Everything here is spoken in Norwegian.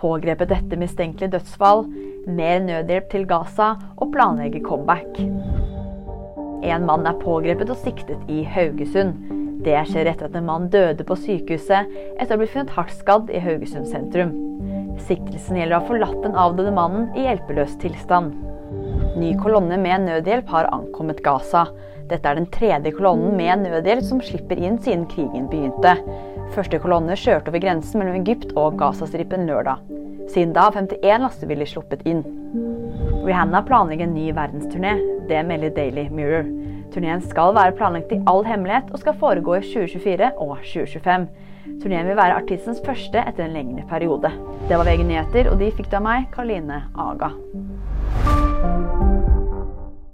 pågrepet etter mistenkelig dødsfall, mer nødhjelp til Gaza og planlegger comeback. En mann er pågrepet og siktet i Haugesund. Det skjer etter at en mann døde på sykehuset etter å ha blitt funnet hardt skadd i Haugesund sentrum. Siktelsen gjelder å ha forlatt den avdøde mannen i hjelpeløs tilstand. Ny kolonne med nødhjelp har ankommet Gaza. Dette er den tredje kolonnen med nødhjelp som slipper inn siden krigen begynte. Første kolonne kjørte over grensen mellom Egypt og Gazastripen lørdag. Siden da har 51 lastebiler sluppet inn. Rihanna planlegger en ny verdensturné. Det melder Daily Mirror. Turneen skal være planlagt i all hemmelighet og skal foregå i 2024 og 2025. Turneen vil være artistens første etter en lengre periode. Det var VG nyheter, og de fikk det av meg, Karoline Aga.